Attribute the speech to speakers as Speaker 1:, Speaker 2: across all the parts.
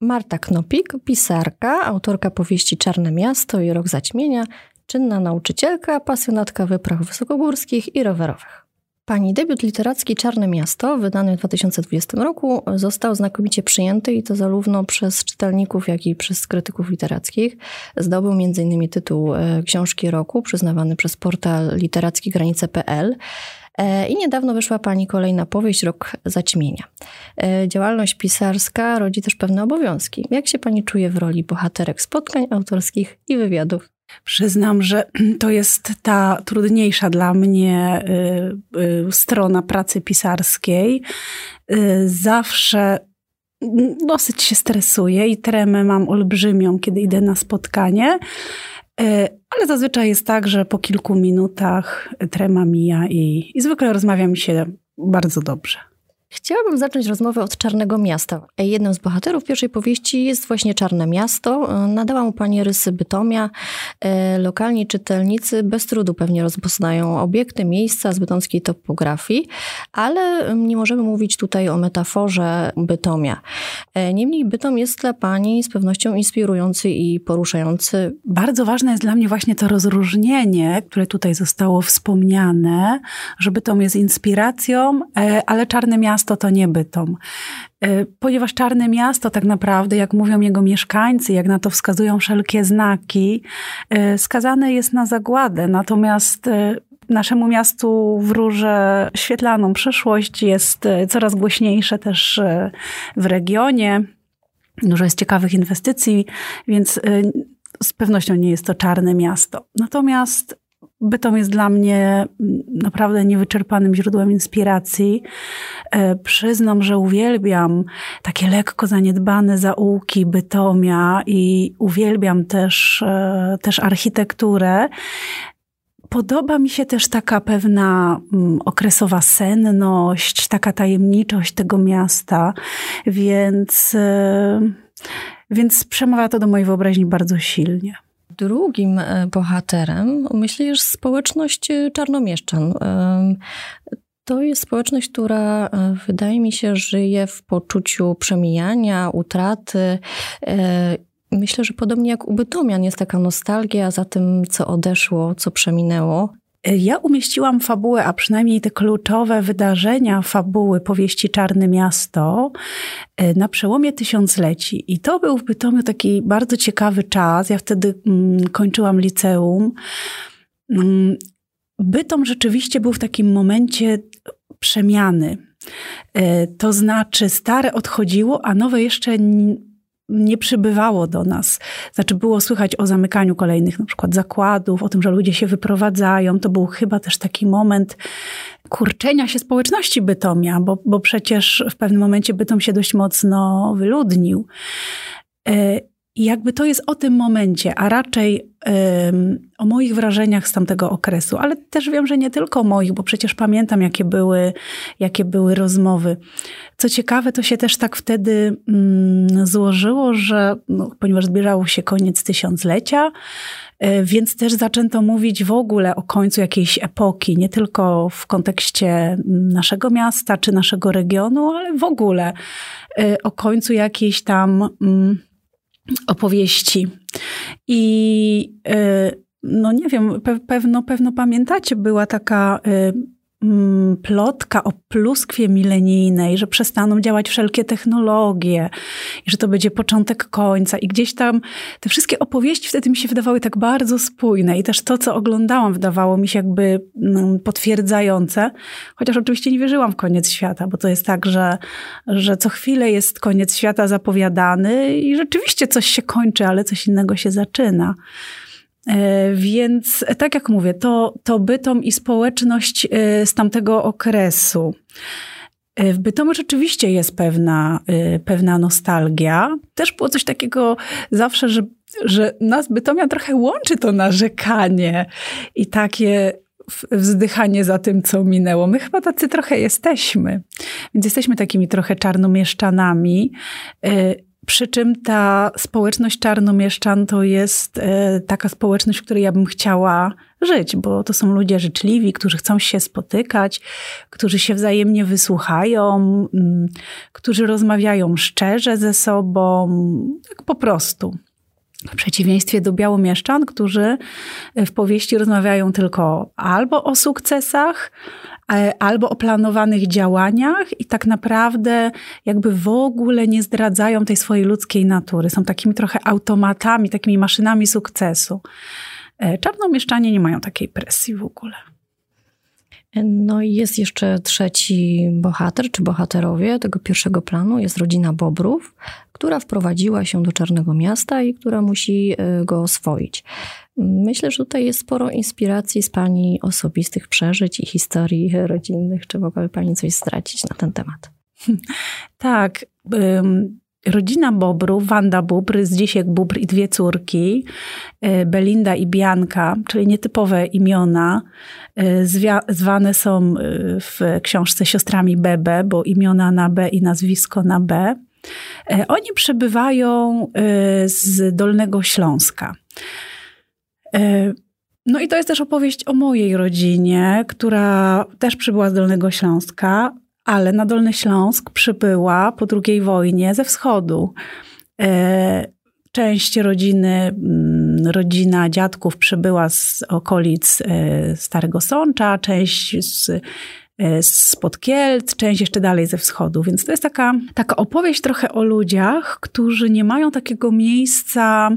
Speaker 1: Marta Knopik, pisarka, autorka powieści Czarne Miasto i Rok Zaćmienia, czynna nauczycielka, pasjonatka wypraw wysokogórskich i rowerowych. Pani debiut literacki Czarne Miasto, wydany w 2020 roku, został znakomicie przyjęty i to zarówno przez czytelników, jak i przez krytyków literackich. Zdobył m.in. tytuł e, książki roku, przyznawany przez portal literackigranice.pl. E, I niedawno wyszła Pani kolejna powieść, Rok Zaćmienia. E, działalność pisarska rodzi też pewne obowiązki. Jak się Pani czuje w roli bohaterek spotkań autorskich i wywiadów?
Speaker 2: Przyznam, że to jest ta trudniejsza dla mnie y, y, strona pracy pisarskiej. Y, zawsze dosyć się stresuję i tremę mam olbrzymią, kiedy idę na spotkanie. Ale zazwyczaj jest tak, że po kilku minutach trema mija i, i zwykle rozmawia mi się bardzo dobrze.
Speaker 1: Chciałabym zacząć rozmowę od Czarnego Miasta. Jednym z bohaterów pierwszej powieści jest właśnie Czarne Miasto. Nadała mu pani rysy Bytomia. E, lokalni czytelnicy bez trudu pewnie rozpoznają obiekty, miejsca z bytomskiej topografii, ale nie możemy mówić tutaj o metaforze Bytomia. E, niemniej Bytom jest dla pani z pewnością inspirujący i poruszający.
Speaker 2: Bardzo ważne jest dla mnie właśnie to rozróżnienie, które tutaj zostało wspomniane, że Bytom jest inspiracją, e, ale Czarne Miasto miasto to nie Bytom. Y, ponieważ Czarne Miasto tak naprawdę, jak mówią jego mieszkańcy, jak na to wskazują wszelkie znaki, y, skazane jest na zagładę. Natomiast y, naszemu miastu wróży świetlaną przyszłość, jest coraz głośniejsze też w regionie. Dużo jest ciekawych inwestycji, więc z pewnością nie jest to czarne miasto. Natomiast Bytom jest dla mnie mm, naprawdę niewyczerpanym źródłem inspiracji. E, przyznam, że uwielbiam takie lekko zaniedbane zaułki Bytomia i uwielbiam też, e, też architekturę. Podoba mi się też taka pewna mm, okresowa senność, taka tajemniczość tego miasta, więc, e, więc przemawia to do mojej wyobraźni bardzo silnie
Speaker 1: drugim e, bohaterem myślę, że społeczność e, czarnomieszczan. To jest społeczność, która e, wydaje mi się żyje w poczuciu przemijania, utraty. Myślę, że podobnie jak u Bytomian jest taka nostalgia za tym, co odeszło, co przeminęło.
Speaker 2: Ja umieściłam fabułę, a przynajmniej te kluczowe wydarzenia fabuły powieści Czarne Miasto e, na przełomie tysiącleci. I to był w Bytomiu taki bardzo ciekawy czas. Ja wtedy mm, kończyłam liceum. Mm, Bytom rzeczywiście był w takim momencie przemiany. E, to znaczy, stare odchodziło, a nowe jeszcze nie przybywało do nas. Znaczy było słychać o zamykaniu kolejnych na przykład zakładów, o tym, że ludzie się wyprowadzają. To był chyba też taki moment kurczenia się społeczności Bytomia, bo, bo przecież w pewnym momencie Bytom się dość mocno wyludnił. I jakby to jest o tym momencie, a raczej um, o moich wrażeniach z tamtego okresu, ale też wiem, że nie tylko moich, bo przecież pamiętam, jakie były, jakie były rozmowy. Co ciekawe, to się też tak wtedy um, złożyło, że no, ponieważ zbliżało się koniec tysiąclecia, e, więc też zaczęto mówić w ogóle o końcu jakiejś epoki, nie tylko w kontekście naszego miasta czy naszego regionu, ale w ogóle e, o końcu jakiejś tam mm, opowieści. I y, no nie wiem, pewno, pewno pamiętacie, była taka Mm, plotka o pluskwie milenijnej, że przestaną działać wszelkie technologie i że to będzie początek końca. I gdzieś tam te wszystkie opowieści wtedy mi się wydawały tak bardzo spójne i też to, co oglądałam, wydawało mi się jakby mm, potwierdzające. Chociaż oczywiście nie wierzyłam w koniec świata, bo to jest tak, że, że co chwilę jest koniec świata zapowiadany i rzeczywiście coś się kończy, ale coś innego się zaczyna. E, więc tak jak mówię, to, to bytom i społeczność e, z tamtego okresu. E, w Bytomu rzeczywiście jest pewna, pewna nostalgia. Też było coś takiego zawsze, że, że nas Bytomia trochę łączy to narzekanie i takie wzdychanie za tym, co minęło. My chyba tacy trochę jesteśmy. Więc jesteśmy takimi trochę czarnomieszczanami Przy czym ta społeczność czarnomieszczan to jest e, taka społeczność, w której ja bym chciała żyć, bo to są ludzie życzliwi, którzy chcą się spotykać, którzy się wzajemnie wysłuchają, którzy rozmawiają szczerze ze sobą, tak po prostu. W przeciwieństwie do białomieszczan, którzy w powieści rozmawiają tylko albo o sukcesach, albo o planowanych działaniach i tak naprawdę jakby w ogóle nie zdradzają tej swojej ludzkiej natury. Są takimi trochę automatami, takimi maszynami sukcesu. E, czarnomieszczanie nie mają takiej presji w ogóle.
Speaker 1: No i jest jeszcze trzeci bohater, czy bohaterowie tego pierwszego planu. Jest rodzina Bobrów, która wprowadziła się do Czarnego Miasta i która musi e, go oswoić. Myślę, że tutaj jest sporo inspiracji z Pani osobistych przeżyć i historii rodzinnych. Czy mogłaby Pani coś zdradzić na ten temat?
Speaker 2: Tak. Rodzina Bobrów, Wanda Bóbr, Zdzisiek Bóbr i dwie córki, e, Belinda i Bianka, czyli nietypowe imiona, e, zwane są e, w książce siostrami Bebe, bo imiona na B i nazwisko na B. Oni przebywają z Dolnego Śląska. No i to jest też opowieść o mojej rodzinie, która też przybyła z Dolnego Śląska ale na Dolny Śląsk przybyła po II wojnie ze wschodu. E, część rodziny, mm, rodzina dziadków przybyła z okolic e, Starego Sącza, część z e, spod Kielc, część jeszcze dalej ze wschodu. Więc to jest taka, taka opowieść trochę o ludziach, którzy nie mają takiego miejsca,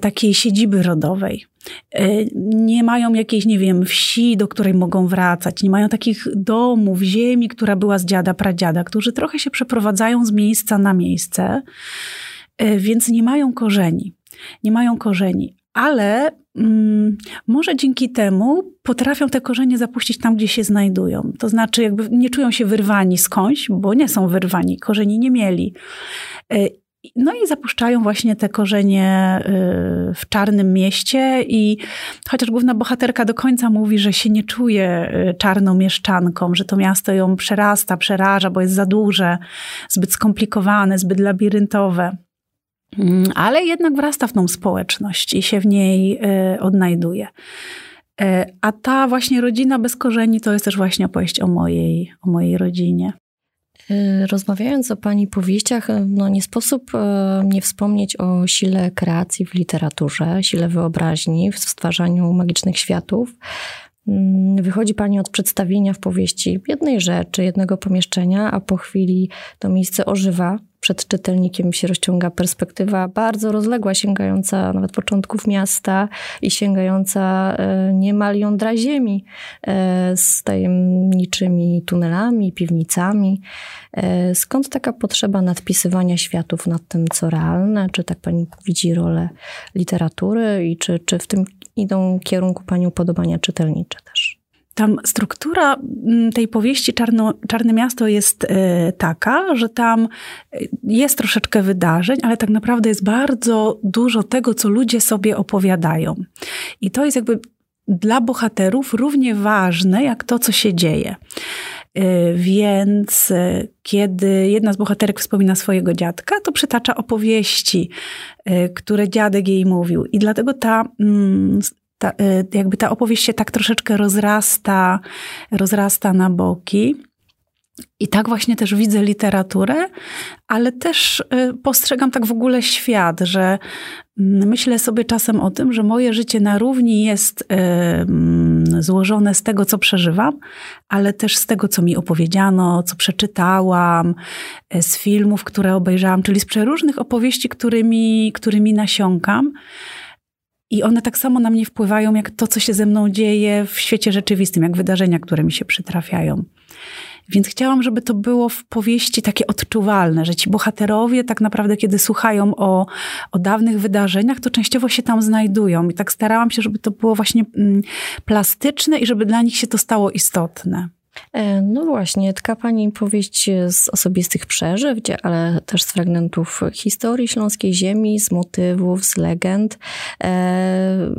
Speaker 2: takiej siedziby rodowej. E, nie mają jakiejś, nie wiem, wsi, do której mogą wracać, nie mają takich domów, ziemi, która była z dziada, pradziada, którzy trochę się przeprowadzają z miejsca na miejsce, e, więc nie mają korzeni. Nie mają korzeni, ale mm, może dzięki temu potrafią te korzenie zapuścić tam, gdzie się znajdują. To znaczy, jakby nie czują się wyrwani skądś, bo nie są wyrwani, korzeni nie mieli. E, no i zapuszczają właśnie te korzenie y, w czarnym mieście i chociaż główna bohaterka do końca mówi, że się nie czuje y, czarną mieszczanką, że to miasto ją przerasta, przeraża, bo jest za duże, zbyt skomplikowane, zbyt labiryntowe. Mm, ale jednak wrasta w tą społeczność i się w niej y, odnajduje. A ta właśnie rodzina bez korzeni to jest też właśnie opowieść o mojej, o mojej rodzinie.
Speaker 1: Y, rozmawiając o Pani powieściach, no nie sposób nie wspomnieć o sile kreacji w literaturze, sile wyobraźni, w stwarzaniu magicznych światów. Mm, wychodzi Pani od przedstawienia w powieści jednej rzeczy, jednego pomieszczenia, a po chwili to miejsce ożywa, przed czytelnikiem się rozciąga perspektywa bardzo rozległa, sięgająca nawet początków miasta i sięgająca e, niemal jądra ziemi e, z tajemniczymi tunelami, piwnicami. E, skąd taka potrzeba nadpisywania światów nad tym, co realne? Czy tak pani widzi rolę literatury i czy, czy w tym idą kierunku pani upodobania czytelnicze też?
Speaker 2: Tam struktura mm, tej powieści Czarno, Czarne Miasto jest e, taka, że tam e, jest troszeczkę wydarzeń, ale tak naprawdę jest bardzo dużo tego, co ludzie sobie opowiadają. I to jest jakby dla bohaterów równie ważne, jak to, co się dzieje. E, więc kiedy jedna z bohaterek wspomina swojego dziadka, to przytacza opowieści, które dziadek jej mówił. I dlatego ta mm, ta, y, jakby ta opowieść się tak troszeczkę rozrasta, rozrasta na boki. I tak właśnie też widzę literaturę, ale też y, postrzegam tak w ogóle świat, że mm, myślę sobie czasem o tym, że moje życie na równi jest y, mm, złożone z tego, co przeżywam, ale też z tego, co mi opowiedziano, co przeczytałam, z filmów, które obejrzałam, czyli z przeróżnych opowieści, którymi, którymi nasiąkam. I one tak samo na mnie wpływają, jak to, co się ze mną dzieje w świecie rzeczywistym, jak wydarzenia, które mi się przytrafiają. Więc chciałam, żeby to było w powieści takie odczuwalne, że ci bohaterowie tak naprawdę, kiedy słuchają o, o dawnych wydarzeniach, to częściowo się tam znajdują. I tak starałam się, żeby to było właśnie mm, plastyczne i żeby dla nich się to stało istotne.
Speaker 1: E, no właśnie, tka Pani powieść z osobistych przeżyć, ale też z fragmentów historii śląskiej ziemi, z motywów, z legend. E,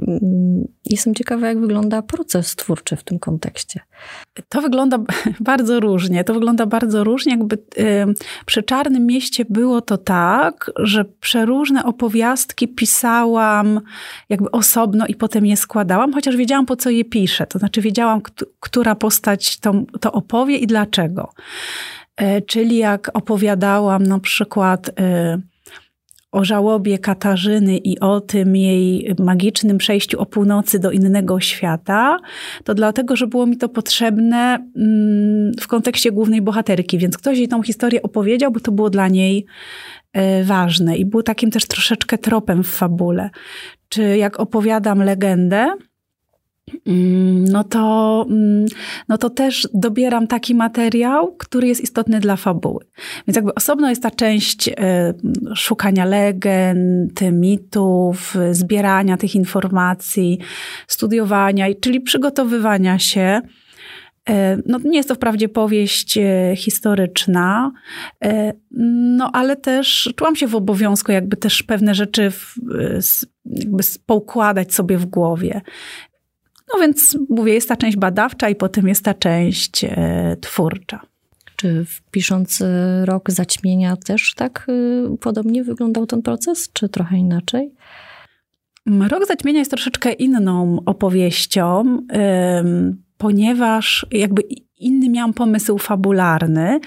Speaker 1: Jestem ciekawa, jak wygląda proces twórczy w tym kontekście.
Speaker 2: To wygląda bardzo różnie. To wygląda bardzo różnie. Jakby przy Czarnym Mieście było to tak, że przeróżne opowiastki pisałam jakby osobno i potem je składałam, chociaż wiedziałam, po co je piszę. To znaczy wiedziałam, która postać to, to opowie i dlaczego. E, czyli jak opowiadałam na przykład e, o żałobie Katarzyny i o tym jej magicznym przejściu o północy do innego świata, to dlatego, że było mi to potrzebne mm, w kontekście głównej bohaterki, więc ktoś jej tą historię opowiedział, bo to było dla niej e, ważne i było takim też troszeczkę tropem w fabule. Czy jak opowiadam legendę, no to, mm, no to też dobieram taki materiał, który jest istotny dla fabuły. Więc jakby osobno jest ta część e, szukania legend, mitów, zbierania tych informacji, studiowania, czyli przygotowywania się. E, no, nie jest to wprawdzie powieść e, historyczna, no ale też czułam się w obowiązku, jakby też pewne rzeczy w, jakby poukładać sobie w głowie. No więc mówię, jest ta część badawcza i potem jest ta część e, twórcza.
Speaker 1: Czy pisząc e, Rok Zaćmienia też tak e, podobnie wyglądał ten proces, czy trochę inaczej?
Speaker 2: Rok Zaćmienia jest troszeczkę inną opowieścią, ponieważ jakby inny miałam pomysł fabularny.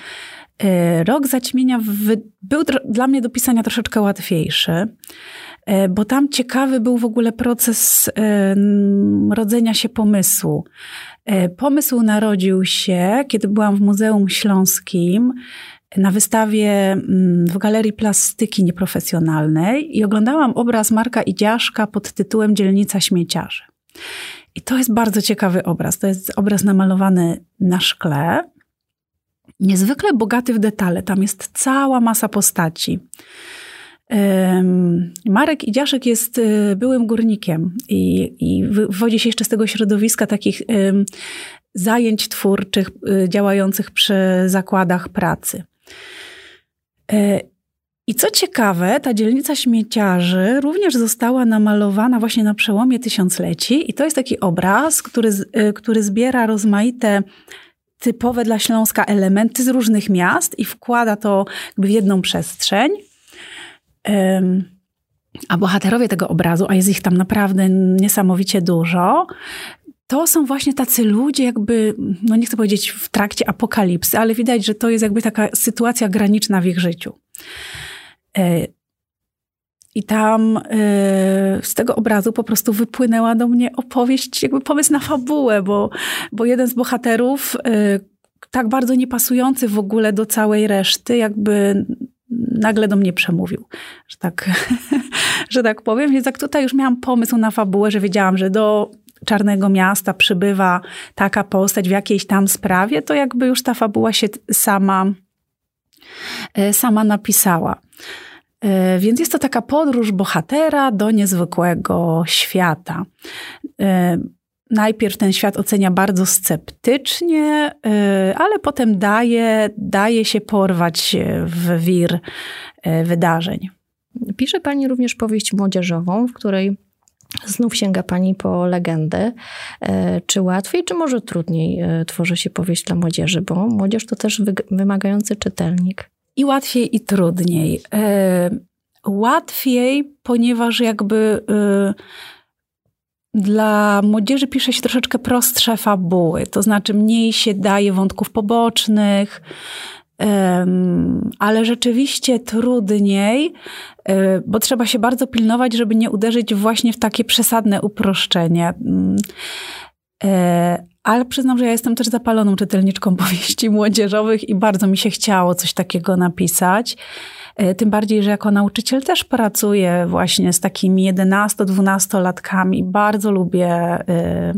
Speaker 2: Rok Zaćmienia był dla mnie do pisania troszeczkę łatwiejszy. E, bo tam ciekawy był w ogóle proces e, rodzenia się pomysłu. E, pomysł narodził się, kiedy byłam w Muzeum Śląskim na wystawie w Galerii Plastyki Nieprofesjonalnej i oglądałam obraz Marka Idziaszka pod tytułem Dzielnica Śmieciarzy. I to jest bardzo ciekawy obraz. To jest obraz namalowany na szkle, niezwykle bogaty w detale. Tam jest cała masa postaci. Marek Idziaszek jest y, byłym górnikiem i, i wywodzi się jeszcze z tego środowiska takich zajęć twórczych y, działających przy zakładach pracy. E, I co ciekawe, ta dzielnica śmieciarzy również została namalowana właśnie na przełomie tysiącleci i to jest taki obraz, który, y, który zbiera rozmaite typowe dla Śląska elementy z różnych miast i wkłada to w jedną przestrzeń. A bohaterowie tego obrazu, a jest ich tam naprawdę niesamowicie dużo, to są właśnie tacy ludzie, jakby, no nie chcę powiedzieć w trakcie apokalipsy, ale widać, że to jest jakby taka sytuacja graniczna w ich życiu. E, I tam e, z tego obrazu po prostu wypłynęła do mnie opowieść, jakby pomysł na fabułę, bo, bo jeden z bohaterów, e, tak bardzo niepasujący w ogóle do całej reszty, jakby nagle do mnie przemówił, że tak, że tak powiem. Więc jak tutaj już miałam pomysł na fabułę, że wiedziałam, że do Czarnego Miasta przybywa taka postać w jakiejś tam sprawie, to jakby już ta fabuła się sama, e, sama napisała. E, więc jest to taka podróż bohatera do niezwykłego świata. E, najpierw ten świat ocenia bardzo sceptycznie, y, ale potem daje, daje się porwać w wir y, wydarzeń.
Speaker 1: Pisze Pani również powieść młodzieżową, w której znów sięga Pani po legendę. Y, czy łatwiej, czy może trudniej tworzy się powieść dla młodzieży? Bo młodzież to też wymagający czytelnik.
Speaker 2: I łatwiej, i trudniej. Łatwiej, ponieważ jakby dla młodzieży pisze się troszeczkę prostsze fabuły, to znaczy mniej się daje wątków pobocznych, ale rzeczywiście trudniej, e, bo trzeba się bardzo pilnować, żeby nie uderzyć właśnie w takie przesadne uproszczenie. Ale przyznam, że ja jestem też zapaloną czytelniczką powieści młodzieżowych i bardzo mi się chciało coś takiego napisać. E, tym bardziej, że jako nauczyciel też pracuję właśnie z takimi 11-12-latkami. Bardzo lubię e,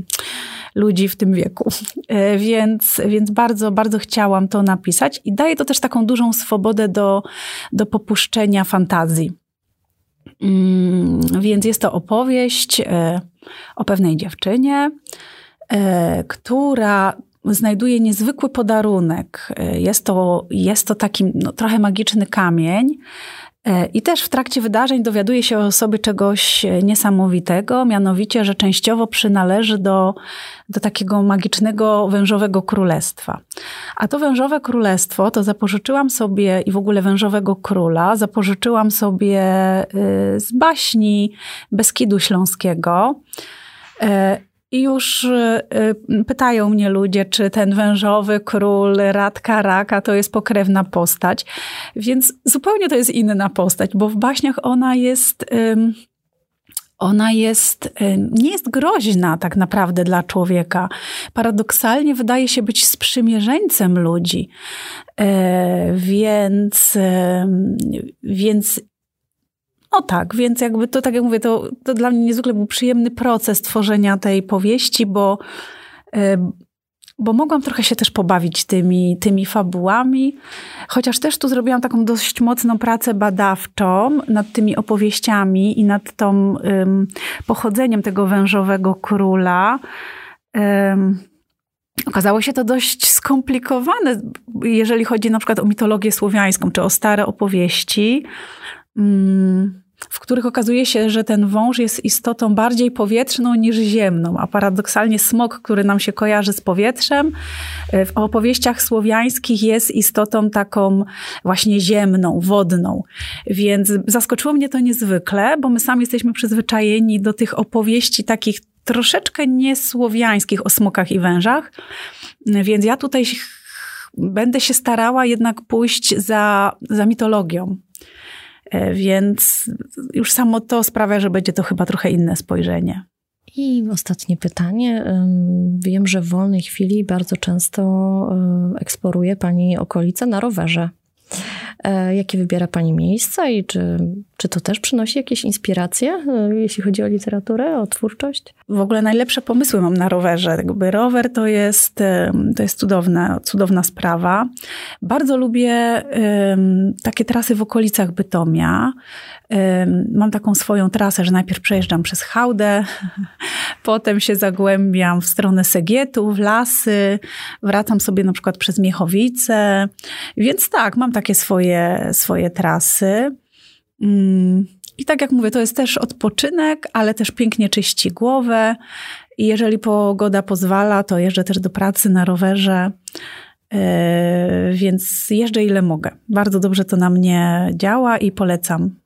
Speaker 2: ludzi w tym wieku. E, więc, więc bardzo, bardzo chciałam to napisać i daje to też taką dużą swobodę do, do popuszczenia fantazji. Mm, więc jest to opowieść o pewnej dziewczynie, która znajduje niezwykły podarunek. Jest to, jest to taki no, trochę magiczny kamień, E, I też w trakcie wydarzeń dowiaduje się o sobie czegoś niesamowitego, mianowicie, że częściowo przynależy do, do takiego magicznego wężowego królestwa. A to wężowe królestwo to zapożyczyłam sobie i w ogóle wężowego króla zapożyczyłam sobie z baśni Beskidu Śląskiego. I już y, y, pytają mnie ludzie, czy ten wężowy król Radka Raka to jest pokrewna postać. Więc zupełnie to jest inna postać, bo w baśniach ona jest. Ona jest, nie jest groźna tak naprawdę dla człowieka. Paradoksalnie wydaje się być sprzymierzeńcem ludzi. E, więc, więc no tak, więc jakby to, tak jak mówię, to, to dla mnie niezwykle był przyjemny proces tworzenia tej powieści, bo, e, bo mogłam trochę się też pobawić tymi, tymi fabułami, chociaż też tu zrobiłam taką dość mocną pracę badawczą nad tymi opowieściami i nad tą um, pochodzeniem tego wężowego króla. Um, Okazało się to dość skomplikowane, jeżeli chodzi na przykład o mitologię słowiańską, czy o stare opowieści. Mm, w których okazuje się, że ten wąż jest istotą bardziej powietrzną niż ziemną, a paradoksalnie smok, który nam się kojarzy z powietrzem, e, w opowieściach słowiańskich jest istotą taką właśnie ziemną, wodną. Więc zaskoczyło mnie to niezwykle, bo my sami jesteśmy przyzwyczajeni do tych opowieści takich troszeczkę niesłowiańskich o smokach i wężach. Więc ja tutaj będę się starała jednak pójść za, za mitologią. E, więc już samo to sprawia, że będzie to chyba trochę inne spojrzenie.
Speaker 1: I ostatnie pytanie. Wiem, że w wolnej chwili bardzo często eksploruje Pani okolice na rowerze. E, jakie wybiera Pani miejsca i czy, czy to też przynosi jakieś inspiracje, e, jeśli chodzi o literaturę, o twórczość?
Speaker 2: W ogóle najlepsze pomysły mam na rowerze. Jakby rower to jest, to jest cudowna, cudowna sprawa. Bardzo lubię um, takie trasy w okolicach Bytomia. Mam taką swoją trasę, że najpierw przejeżdżam przez Hałdę, potem się zagłębiam w stronę Segietu, w lasy, wracam sobie na przykład przez Miechowice. Więc tak, mam takie swoje, swoje trasy. Mm, I tak jak mówię, to jest też odpoczynek, ale też pięknie czyści głowę. I jeżeli pogoda pozwala, to jeżdżę też do pracy na rowerze. Yy, więc jeżdżę ile mogę. Bardzo dobrze to na mnie działa i polecam.